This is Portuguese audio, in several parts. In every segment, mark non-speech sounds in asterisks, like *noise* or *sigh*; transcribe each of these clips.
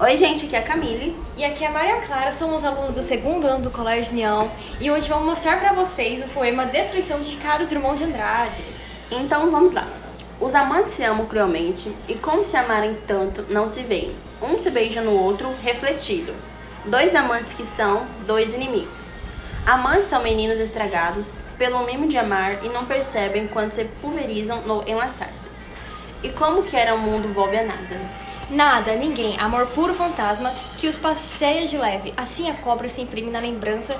Oi, gente, aqui é a Camille. E aqui é a Maria Clara, somos alunos do segundo ano do Colégio União e hoje vamos mostrar para vocês o poema Destruição de Carlos Drummond de Andrade. Então vamos lá. Os amantes se amam cruelmente e como se amarem tanto não se veem. Um se beija no outro, refletido. Dois amantes que são dois inimigos. Amantes são meninos estragados pelo mimo de amar e não percebem quando se pulverizam no enlaçar-se. E como que era o mundo volve a nada. Nada, ninguém, amor puro fantasma que os passeia de leve. Assim a cobra se imprime na lembrança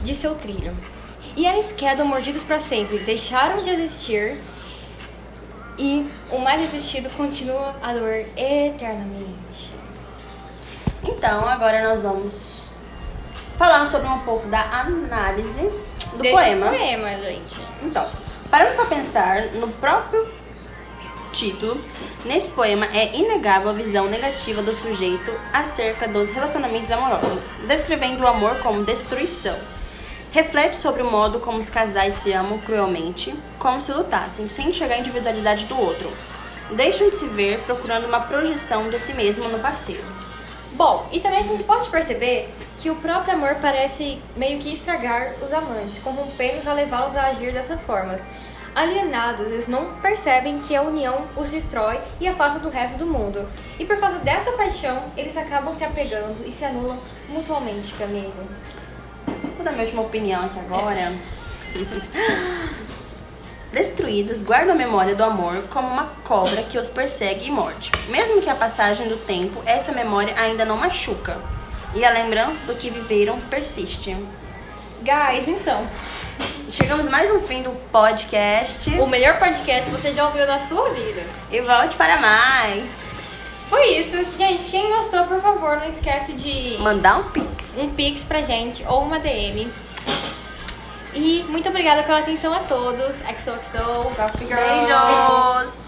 de seu trilho. E eles quedam mordidos para sempre, deixaram de existir e o mais existido continua a dor eternamente. Então, agora nós vamos falar sobre um pouco da análise do Desse poema. poema, gente. Então, parando para pensar no próprio título, nesse poema é inegável a visão negativa do sujeito acerca dos relacionamentos amorosos, descrevendo o amor como destruição. Reflete sobre o modo como os casais se amam cruelmente, como se lutassem, sem enxergar a individualidade do outro. Deixam de se ver procurando uma projeção de si mesmo no parceiro. Bom, e também a gente pode perceber que o próprio amor parece meio que estragar os amantes, corrompendo-os a levá-los a agir dessa forma. Alienados, eles não percebem que a união os destrói e afasta do resto do mundo. E por causa dessa paixão, eles acabam se apegando e se anulam mutuamente, Camilo. Vou dar minha última opinião aqui agora. *laughs* Destruídos guardam a memória do amor como uma cobra que os persegue e morde. Mesmo que a passagem do tempo, essa memória ainda não machuca. E a lembrança do que viveram persiste. Guys, então, Chegamos mais um fim do podcast. o melhor podcast que você já ouviu na sua vida. E volte para mais. Foi isso. Gente, quem gostou, por favor, não esquece de Mandar um pix. um pix pra gente ou uma DM. E muito obrigada pela atenção a todos. XOXO, Gossip Girl. Beijos!